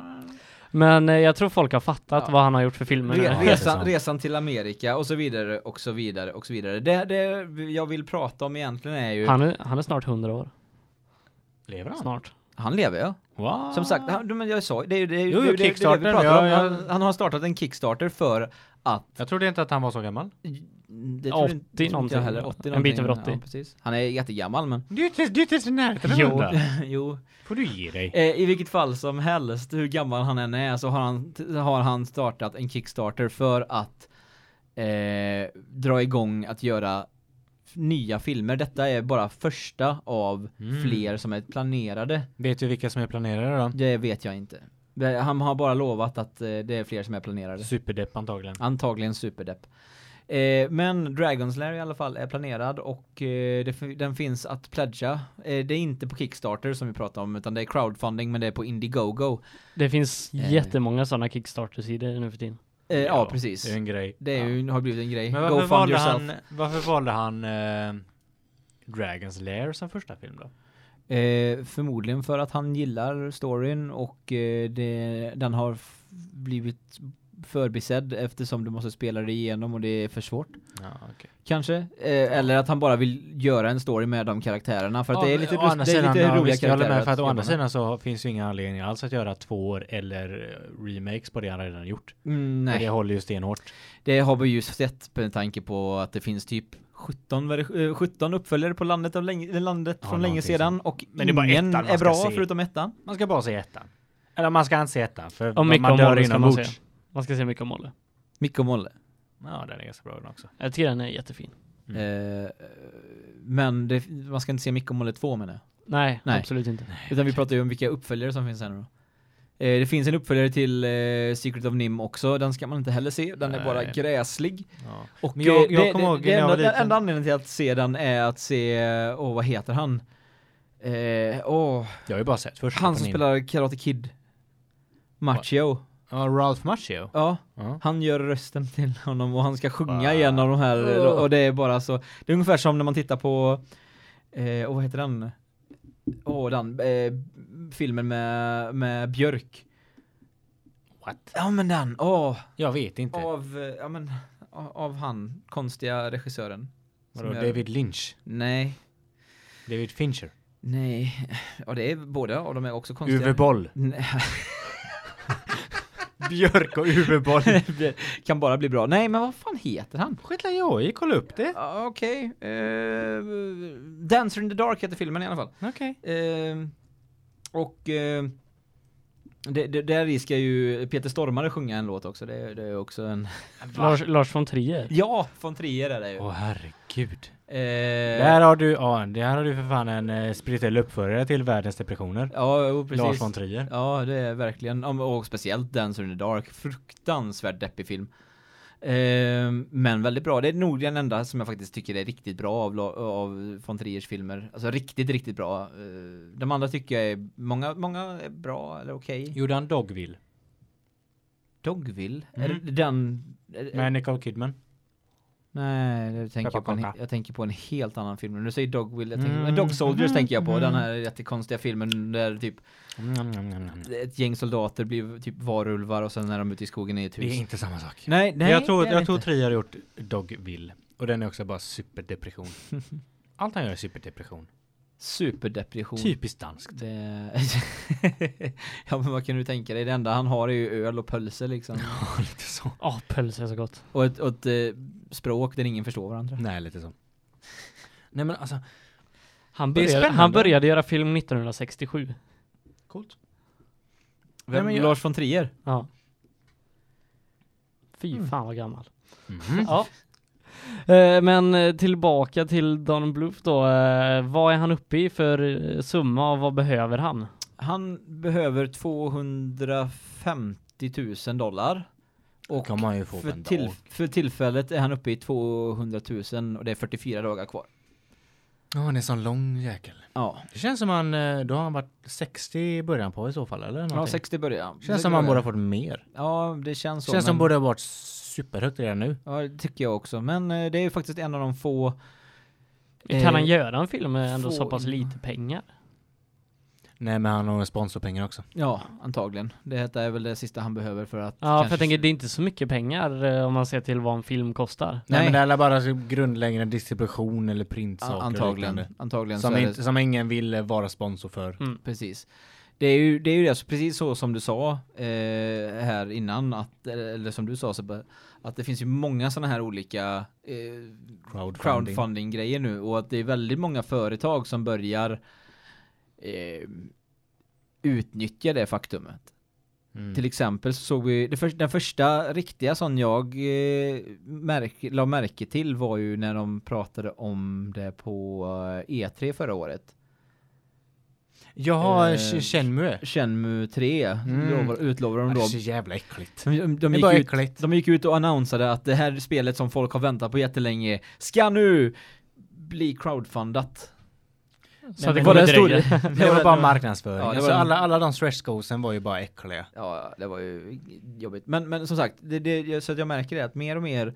Men eh, jag tror folk har fattat Ja. vad han har gjort för filmer. Re, resan, resan till Amerika och så vidare och så vidare och så vidare. Det, det jag vill prata om egentligen är ju... Han, Han är, han är snart 100 år. Lever han? Snart. lever ja. Wow. Som sagt, han, men jag sa det är ju det, är ju- Jo, det, är det, det, vi pratar ja, om. ja. Han, han har startat en Kickstarter för att Jag trodde inte att han var så gammal. Det tror 80 inte- någonting. heller, 80 En bit någonting. över 80. Ja, precis. Han är jättegammal men Du är du är närheten av Jo. [LAUGHS] jo. Får du ge dig. Eh, I vilket fall som helst, hur gammal han än är, så har han, har han startat en Kickstarter för att eh, dra igång att göra nya filmer. Detta är bara första av Mm. fler som är planerade. Vet du vilka som är planerade då? Det vet jag inte. Det- Han har bara lovat att eh, det är fler som är planerade. Superdepp antagligen. Antagligen superdepp. Eh, men Dragon's Lair i alla fall är planerad och eh, det, den finns att pledga. Eh, det är inte på Kickstarter som vi pratar om utan det är crowdfunding men det är på Indiegogo. Det finns Eh. jättemånga sådana Kickstarter-sidor nu för tiden. Eh, ja, Ja, precis. Det är en grej. Det är ju, har blivit en grej. Men Go varför fund valde, han, varför valde han eh, Dragon's Lair som första film då? Eh, förmodligen för att han gillar storyn och eh, det, den har blivit förbisedd eftersom du måste spela det igenom och det är för svårt. Ja, okej. Kanske. Eh, eller att han bara vill göra en story med de karaktärerna för att det är lite, lust, andra det är sidan, lite ja, roliga visst, jag håller karaktärer. med, för att å andra med. sidan så finns ju inga anledning alls att göra tvåor eller eh, remakes på det han redan gjort. Mm, För nej. det håller ju stenhårt. Det har vi ju sett på en tanke på att det finns typ 17, ver- eh, 17 uppföljare på landet, av länge, landet Ja, från länge sedan och Men det är bara ettan är bra se. förutom ettan. Man ska bara se ettan. Eller man ska inte se ettan, för mycket man om dör Molly ska man inombords. Man ska se mycket om Molle. Micke och Molle. Ja, den är ganska bra den också. Jag tycker den är jättefin. Eh, men det, man ska inte se Micke och Molle 2 menar jag. Nej, Nej. absolut inte. Utan vi pratar ju om vilka uppföljare som finns här nu då. Eh, det finns en uppföljare till eh, Secret of Nim också, den ska man inte heller se, den är bara Nej. gräslig. Ja. Och Men jag- eh, jag det, kommer det, ihåg det jag enda, den enda anledningen till att se den är att se, åh vad heter han? Eh, åh, Jag har ju bara sett första han som spelar Karate Kid. Machio. Ja, Ralph Macchio. Ja, Ja. han gör rösten till honom och han ska sjunga Ah. i en av de här Ugh. och det är bara så det är ungefär som när man tittar på eh, åh, vad heter den? Åh, den eh, filmen med med Björk. What? Ja men den. Åh, Jag vet inte. av eh, ja men av, han konstiga regissören. Vadå, David Lynch? Nej. David Fincher? Nej. Ja, det är båda och de är också konstiga. Uwe Boll? [LAUGHS] Björk och Uwe Boll? [LAUGHS] det kan bara bli bra. Nej, men vad fan heter han? Skitla jag i, kolla upp det. Ja, Okej. Eh, Dancer in the Dark heter filmen i alla fall. Okej. Eh, och eh, det, det, där ska ju Peter Stormare sjunga en låt också. Det, det är också en... Lars, Lars von Trier. Ja, von Trier är det ju. Åh herregud. Eh, Där har du, ja, där har du för fan en eh, spirituell uppförare till världens depressioner. Ja, jo, precis. Lars von Trier. Ja, det är verkligen, och speciellt Dancer in the Dark, fruktansvärt deppig film. Ehm, men väldigt bra. Det är nog den enda som jag faktiskt tycker är riktigt bra av, av von Triers filmer. Alltså riktigt, riktigt bra. Eh, de andra tycker jag är, många, många är bra eller okej. Gjorde han Dogville? Dogville? Är Mm. det den? är- Med Nicole Kidman? Nej, det tänker jag, på en, jag tänker på en helt annan film. Du säger Dogville, jag tänker, Mm. Dog Soldiers tänker jag på. Mm. Den här jättekonstiga filmen där typ Mm, mm, mm, mm. ett gäng soldater blir typ varulvar och sen är de ute i skogen i ett hus. Det är inte samma sak. Nej, nej. jag tror, jag tror. Trier har gjort Dogville. Och den är också bara superdepression. [LAUGHS] Allt han gör är superdepression. Superdepression. Typiskt danskt. Det... [LAUGHS] ja men vad kan du tänka dig? Det enda han har är ju öl och pölse liksom. [LAUGHS] Ja, lite så. Ja, pölse är så gott. och ett, och ett eh, språk där ingen förstår varandra. Nej, lite så. Nej men alltså, Han började, han började göra film 1967. coolt. Vem, Nej, men jag- Lars von Trier? Ja. Fy Mm. fan vad gammal. Mhm. Ja. Eh, Men eh, tillbaka till Don Bluth då. Eh, Vad är han uppe i för summa och vad behöver han? Han behöver 250 000 dollar. Och kan man ju få för, till, för tillfället är han uppe i 200 000 och det är 44 dagar kvar. Ja, han är en sån lång jäkel. Ja, Det känns som han, då har han varit 60 i början på i så fall, eller? ja någonting. 60 början. Känns som han borde ha fått mer. Ja, det känns så. Känns som men- borde ha varit superhögt redan nu. Ja, det tycker jag också. Men eh, det är ju faktiskt en av de få... Kan eh, han göra en film med ändå få så pass lite pengar? Nej, men han har sponsorpengar också. Ja, antagligen. Det här är väl det sista han behöver för att... Ja, kanske- för jag tänker det är inte så mycket pengar eh, om man ser till vad en film kostar. Nej, Nej. men det är bara grundläggande distribution eller printsaker antagligen. Antagligen så Som, är det- inte, som ingen vill eh, vara sponsor för. Mm. Precis. Det är ju det, är ju det så precis så som du sa eh, här innan, att, eller som du sa Sebbe, att det finns ju många sådana här olika eh, Crowdfunding. crowdfunding-grejer nu och att det är väldigt många företag som börjar eh, utnyttja det faktumet. Mm. Till exempel så såg vi, för, den första riktiga sån jag eh, märk, la märke till var ju när de pratade om det på eh, E3 förra året. Jaha, Eh, Shenmue. Shenmue 3 Mm. lovar, utlovar de Det då. är så jävla äckligt. De, de, Det gick bara ut, äckligt. de gick ut och annonsade att det här spelet som folk har väntat på jättelänge ska nu bli crowdfundat. Så det var den stor-. [LAUGHS] Det var bara marknadsföring. Ja, det alltså alla, alla de stretch goalsen var ju bara äckliga. Ja, det var ju jobbigt. Men, men som sagt, det, det, så att jag märker det att mer och mer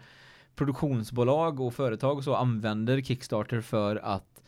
produktionsbolag och företag och så använder Kickstarter för att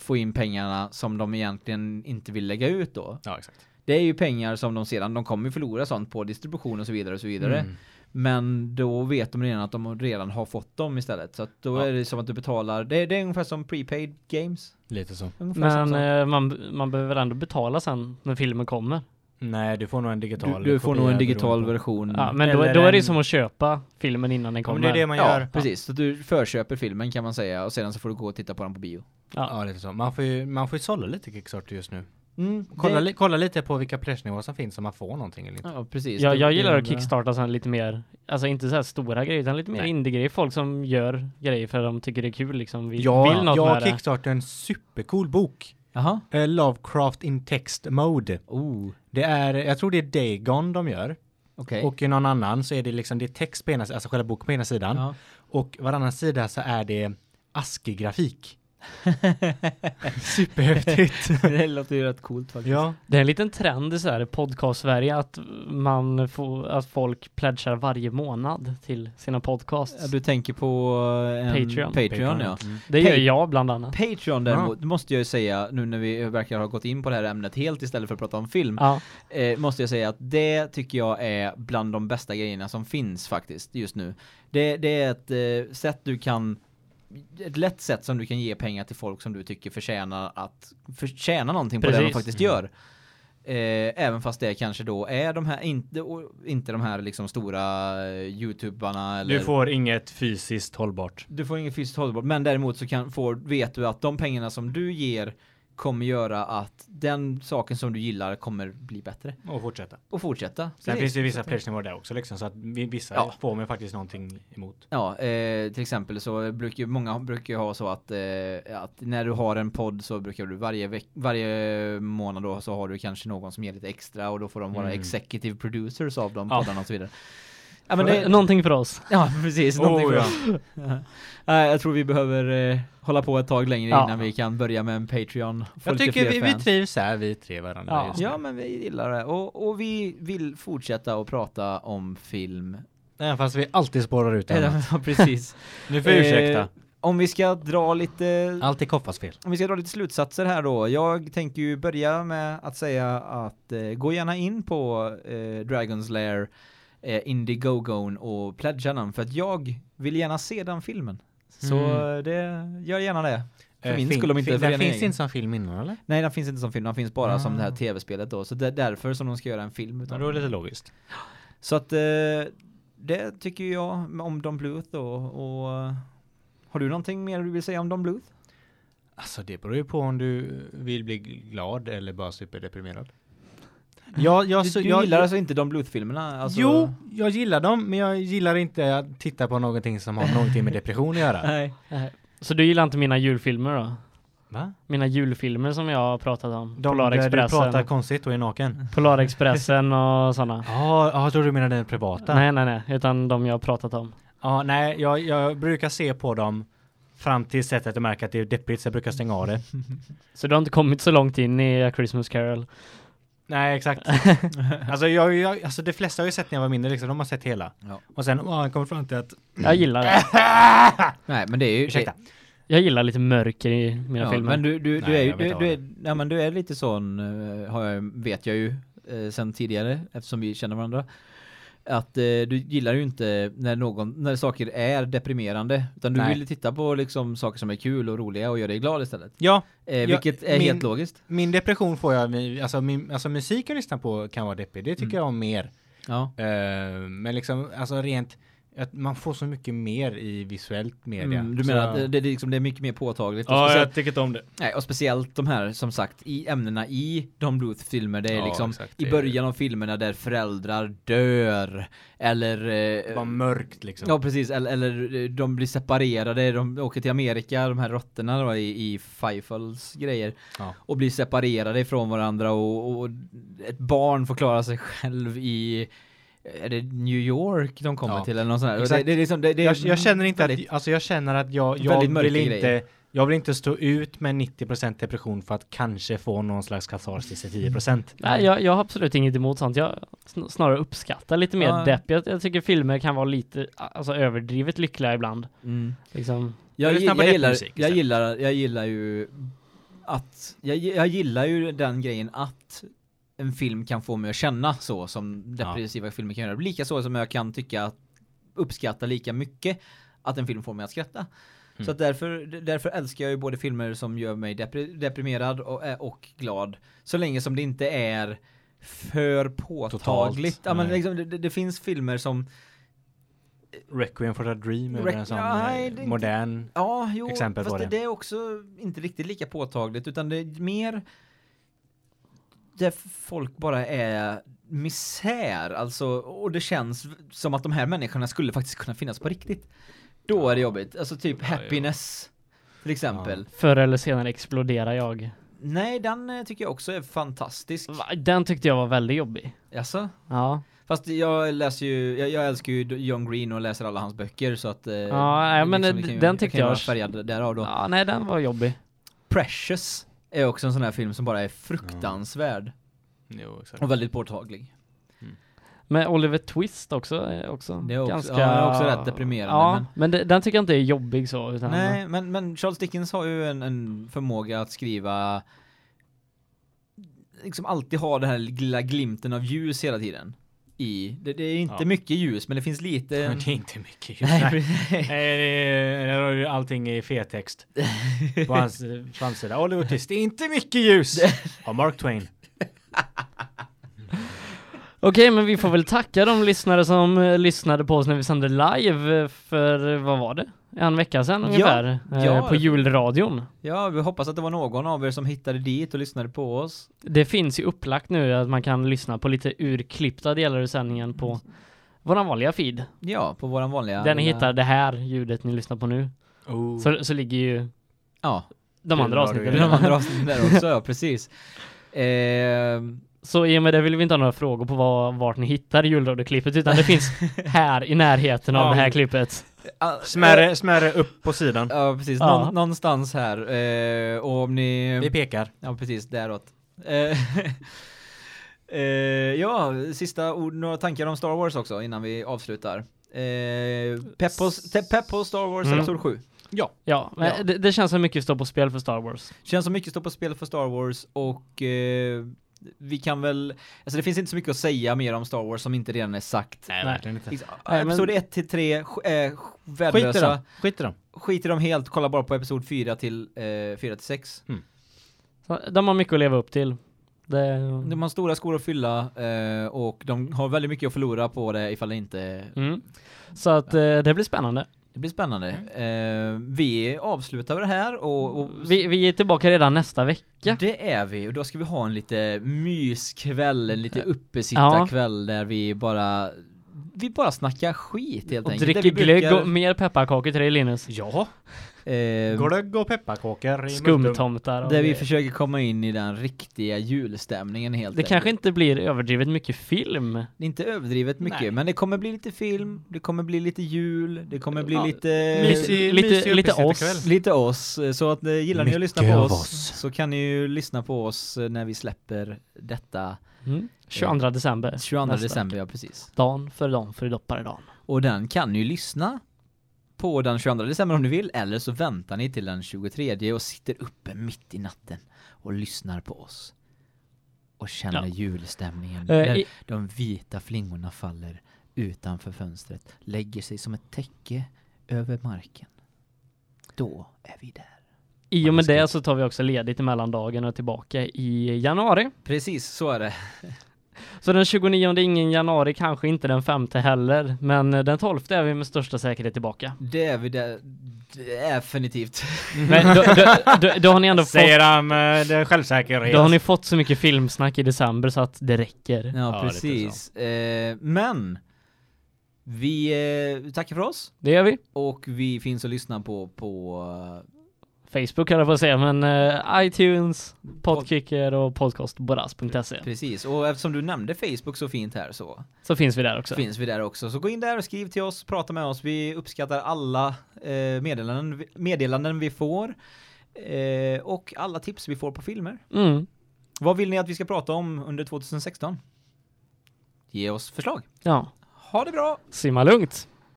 få in pengarna som de egentligen inte vill lägga ut då. Ja, exakt. Det är ju pengar som de sedan, de kommer ju förlora sånt på distribution och så vidare och så vidare. Mm. Men då vet de redan att de redan har fått dem istället. Så att då Ja. är det som att du betalar, det, det är ungefär som prepaid games. Lite så. Ungefär som Men så. eh, man, man behöver ändå betala sen när filmen kommer. Nej, du får nog en digital du, du får nog en digital version. Ja, men då, då är det en- som att köpa filmen innan den Ja, kommer. men det är det man ja, gör. precis. Så du förköper filmen kan man säga och sedan så får du gå och titta på den på bio. Ja, lite så. Man får ju, man får ju sålla lite Kickstarter just nu. Mm, Kolla, det- li, kolla lite på vilka pledgenivåer som finns om man får någonting eller inte. Ja, precis. Jag, Det- jag gillar att kickstarta sen lite mer, alltså inte så här stora grejer utan lite mer indie-grejer. Folk som gör grejer för att de tycker det är kul liksom. Vi Ja, vill något jag med kickstartade en supercool bok. Jaha. Eh, Lovecraft in text mode. Oh, Det är, jag tror det är Dagon de gör. okej. Och i någon annan så är det liksom, det är text på ena sidan, alltså själva boken på ena sidan. Ja. Och varannan sida så är det ASCII-grafik. [LAUGHS] Superhäftigt. [LAUGHS] det låter ju rätt coolt faktiskt. ja. Det är en liten trend i så här podcast-Sverige att man får, att folk pledgar varje månad till sina podcasts. Ja, Du tänker på eh, en Patreon. Patreon, ja. Mm. det gör jag bland annat. Patreon däremot, måste jag ju säga, nu när vi verkar ha gått in på det här ämnet helt istället för att prata om film, Ja, eh, måste jag säga att det tycker jag är bland de bästa grejerna som finns faktiskt just nu. Det, det är ett eh, sätt du kan ett lätt sätt som du kan ge pengar till folk som du tycker förtjänar att förtjäna någonting på det de Precis. faktiskt Mm. gör. Eh, även fast det kanske då är de här, inte, inte de här liksom stora eh, youtubarna eller Du får inget fysiskt hållbart. du får inget fysiskt hållbart, men däremot så kan, får, vet du att de pengarna som du ger kommer göra att den saken som du gillar kommer bli bättre. Och fortsätta. Och fortsätta. Sen Precis. finns det ju vissa pledgenivåer där också liksom, så att vi- vissa Ja. får man faktiskt någonting emot. Ja, eh, till exempel så brukar ju många brukar ha så att, eh, att när du har en podd så brukar du varje varje månad då så har du kanske någon som ger lite extra och då får de vara Mm. executive producers av de Ja. poddarna och så vidare. Ja men det, Någonting för oss. ja [LAUGHS] precis, någonting Oh, för [LAUGHS] Nej, jag tror vi behöver eh, hålla på ett tag längre Ja. innan vi kan börja med en Patreon. Jag tycker vi, vi trivs här, vi tre varandra Ja. just nu. Ja, men vi gillar det. Och, och vi vill fortsätta att prata om film. Även fast vi alltid spårar ut [LAUGHS] Ja, annat. precis. Nu får jag ursäkta. Eh, om vi ska dra lite Allt är fel. om vi ska dra lite slutsatser här då. Jag tänker ju börja med att säga att eh, gå gärna in på eh, Dragon's Lair eh, Indiegogon och pledga den för att jag vill gärna se den filmen. Så Mm. eh, det, gör gärna det. För Eh, min skull om inte Den finns egen. inte som film innan eller? Nej, den finns inte som film, den finns bara som det här Ah. tv-spelet då. Så det är därför som de ska göra en film Ja, utav är det den. lite logiskt. Så att eh, det tycker jag om Don Bluth då. Och eh, har du någonting mer du vill säga om Don Bluth? Alltså det beror ju på om du vill bli glad eller bara superdeprimerad. Ja, jag, Du, så, du jag, gillar alltså inte Don Bluth-filmerna? Alltså... Jo, jag gillar dem, men jag gillar inte att titta på någonting som har någonting med depression att göra. [LAUGHS] Nej. Så du gillar inte mina julfilmer då? Va? Mina julfilmer som jag har pratat om? De där du pratar Polarexpressen, konstigt och är naken? Polarexpressen [LAUGHS] och sådana. Ja, ja, jag tror du menar den privata. Nej, nej, nej, utan de jag har pratat om. Ja, nej, jag, jag brukar se på dem Fram till sättet att märka att det är deppigt så jag brukar stänga av det. [LAUGHS] Så du har inte kommit så långt in i A Christmas Carol? Nej, exakt. [LAUGHS] alltså, jag, jag, alltså de flesta har ju sett när jag var mindre liksom, de har sett hela. Ja. Och sen har han kommit fram till att... Jag gillar det. [LAUGHS] Nej, men det är ju... Ursäkta. Jag gillar lite mörker i mina Ja, filmer. men du, du, du Nej, är ju, du, du, är, ja, men du är lite sån, eh, har jag, vet jag ju eh, sen tidigare, eftersom vi känner varandra. Att eh, du gillar ju inte när någon, när saker är deprimerande, utan du Nej. vill titta på liksom saker som är kul och roliga och göra dig glad istället. Ja, Eh, vilket är min- helt logiskt. min depression får jag, alltså, min, alltså musik jag lyssnar på kan vara deppig, det tycker Mm. jag om mer. Ja. Eh, men liksom, alltså rent, att man får så mycket mer i visuellt media. Mm, du Så- menar att det, det, är liksom, det är mycket mer påtagligt? Ja, jag tycker inte om det. nej, och speciellt de här, som sagt, i ämnena i Don Bluth-filmer, det är Ja, liksom exakt, i början av filmerna där föräldrar dör, eller... Det Eh, var mörkt liksom. Ja precis, eller, eller eh, de blir separerade, de åker till Amerika, de här råttorna då i, i Feifels grejer Ja. och blir separerade ifrån varandra och, och ett barn får klara sig själv i är det New York de kommer Ja, till eller något sånt där? Det, det liksom, det, det är jag, jag känner inte väldigt- att, alltså jag känner att jag, jag vill inte, grejer. jag vill inte stå ut med 90% depression för att kanske få någon slags katarsis i 10%. [LAUGHS] Nej, jag, jag har absolut inget emot sånt. Jag sn- snarare uppskattar lite mer Ja. depp. Jag, jag tycker filmer kan vara lite alltså, överdrivet lyckliga ibland. Mm. Liksom. Jag, jag, jag, gillar, jag gillar, jag gillar ju att, jag, jag gillar ju den grejen att en film kan få mig att känna så som depressiva filmer kan göra. Lika så som jag kan tycka att uppskatta lika mycket att en film får mig att skratta. Mm. Så att därför, därför älskar jag ju både filmer som gör mig depri deprimerad och, eh, och glad. Så länge som det inte är för påtagligt. Totalt, Ja, men liksom, det, det- finns filmer som Requiem for a Dream är en sån Ja, nej, eh, det modern Ja, jo, exempel på det. det är också inte riktigt lika påtagligt utan det är mer där folk bara är misär, alltså, och det känns som att de här människorna skulle faktiskt kunna finnas på riktigt. Då är det jobbigt, alltså typ Ja, happiness till exempel. Förr eller senare exploderar jag. Nej, den eh, tycker jag också är fantastisk. Den tyckte jag var väldigt jobbig. Alltså, Ja, fast jag läser ju, jag, jag älskar ju John Green och läser alla hans böcker så att... eh, Ja, nej, men liksom, ju- den tyckte jag- vara färgad därav då. ja nej den var jobbig. Precious är också en sån här film som bara är fruktansvärd Jo, exakt. och väldigt påtaglig. Men Oliver Twist också också Det är också- ganska... ja, det är också rätt deprimerande, Ja, men- men, det, den tycker jag inte är jobbig så. Utan Nej, men, men Charles Dickens har ju en, en förmåga att skriva liksom alltid ha den här lilla glimten av ljus hela tiden. I, det, det är inte Ja. mycket ljus, men det finns lite... Men [LAUGHS] det är inte mycket just Nej, Nej. Nej, allting i fettext. [LAUGHS] På hans eh, framsida. Oliver Twist, det är inte mycket ljus! [LAUGHS] Av Mark Twain. Okej, men vi får väl tacka de lyssnare som eh, lyssnade på oss när vi sände live eh, för, vad var det? En vecka sedan ungefär. eh, ja. på julradion. Ja, vi hoppas att det var någon av er som hittade dit och lyssnade på oss. Det finns ju upplagt nu att man kan lyssna på lite urklippta delar ur sändningen på våran vanliga feed. Ja, på våran vanliga... Där ni hittar det här ljudet ni lyssnar på nu. Oh. Så, så ligger ju Ja, de andra avsnitten. de andra avsnitten där också, ja precis. [LAUGHS] Ehm, Så i och med det vill vi inte ha några frågor på vad, vart ni hittar julradioklippet utan det finns [LAUGHS] här i närheten av Ja. det här klippet. Ah, Smärre, smärre upp på sidan. Ja, precis. Ja. Någon, någonstans här. Eh, och om ni... Vi pekar. Ja, precis. Däråt. Eh, [LAUGHS] eh, ja, sista ord, några tankar om Star Wars också innan vi avslutar. Eh, pepp, på, pepp på Star Wars Mm. Episod 7. Ja. Ja, men Ja. Det, det känns som mycket står på spel för Star Wars. Känns som mycket står på spel för Star Wars och eh, vi kan väl, alltså det finns inte så mycket att säga mer om Star Wars som inte redan är sagt. Nej, Nej. verkligen inte. Liksom, men- Episod 1 till 3, eh, Skit i dem. värdelösa. Skit i dem. Skit i dem helt, kolla bara på Episod 4 till eh, 4 till 6. Så de har mycket att leva upp till. Det, De har stora skor att fylla eh, och de har väldigt mycket att förlora på det ifall det inte... mm. Så att eh, det blir spännande. Det blir spännande. Eh, vi avslutar det här och, och Vi, vi är tillbaka redan nästa vecka. det är vi och då ska vi ha en lite myskväll, en lite uppesittarkväll där vi bara vi bara snackar skit helt Och enkelt. dricker Där vi glögg brukar- och mer pepparkakor till dig Linus. Ja. Eh, Glögg och pepparkakor i. Skumtomtar och där vi grejer. försöker komma in i den riktiga julstämningen helt Det kanske inte blir överdrivet mycket film. Det är inte överdrivet mycket, Nej. men det kommer bli lite film, det kommer bli lite jul, det kommer bli Ja, lite... mysig- lite, mysig lite oss. Lite oss, så att eh, gillar ni att lyssna på Mycket oss, oss. så kan ni ju lyssna på oss eh, när vi släpper detta Mm. 22 december. 22 nästa december, ja precis. Dan för dan för dopparedagen. Och den kan ni ju lyssna på den 22 december om ni vill, eller så väntar ni till den 23 och sitter uppe mitt i natten och lyssnar på oss. Och känner Ja. julstämningen. När i- de vita flingorna faller utanför fönstret, lägger sig som ett täcke över marken. Då är vi där. I och med det så tar vi också ledigt mellan dagen och tillbaka i januari. Precis, så är det. Så den 29 är ingen januari, kanske inte den femte heller, men den 12 är vi med största säkerhet tillbaka. Det är vi där. Definitivt. [LAUGHS] Men då, då, då, då har ni ändå fått, Säger han med det självsäkerhet. då har ni fått så mycket filmsnack i december så att det räcker. Ja, Ja, precis. Eh, men vi eh, tackar för oss Det gör vi. och vi finns att lyssna på på eh, Facebook höll jag på att säga, men eh, iTunes, Podkicker och podcastboras.se. precis. Och eftersom du nämnde Facebook så fint här så Så finns vi där också. finns vi där också. Så gå in där och skriv till oss, prata med oss. Vi uppskattar alla eh, meddelanden, meddelanden vi får eh, och alla tips vi får på filmer. Mm. Vad vill ni att vi ska prata om under 2016? Ge oss förslag. Ja, Ha det bra! simma lugnt.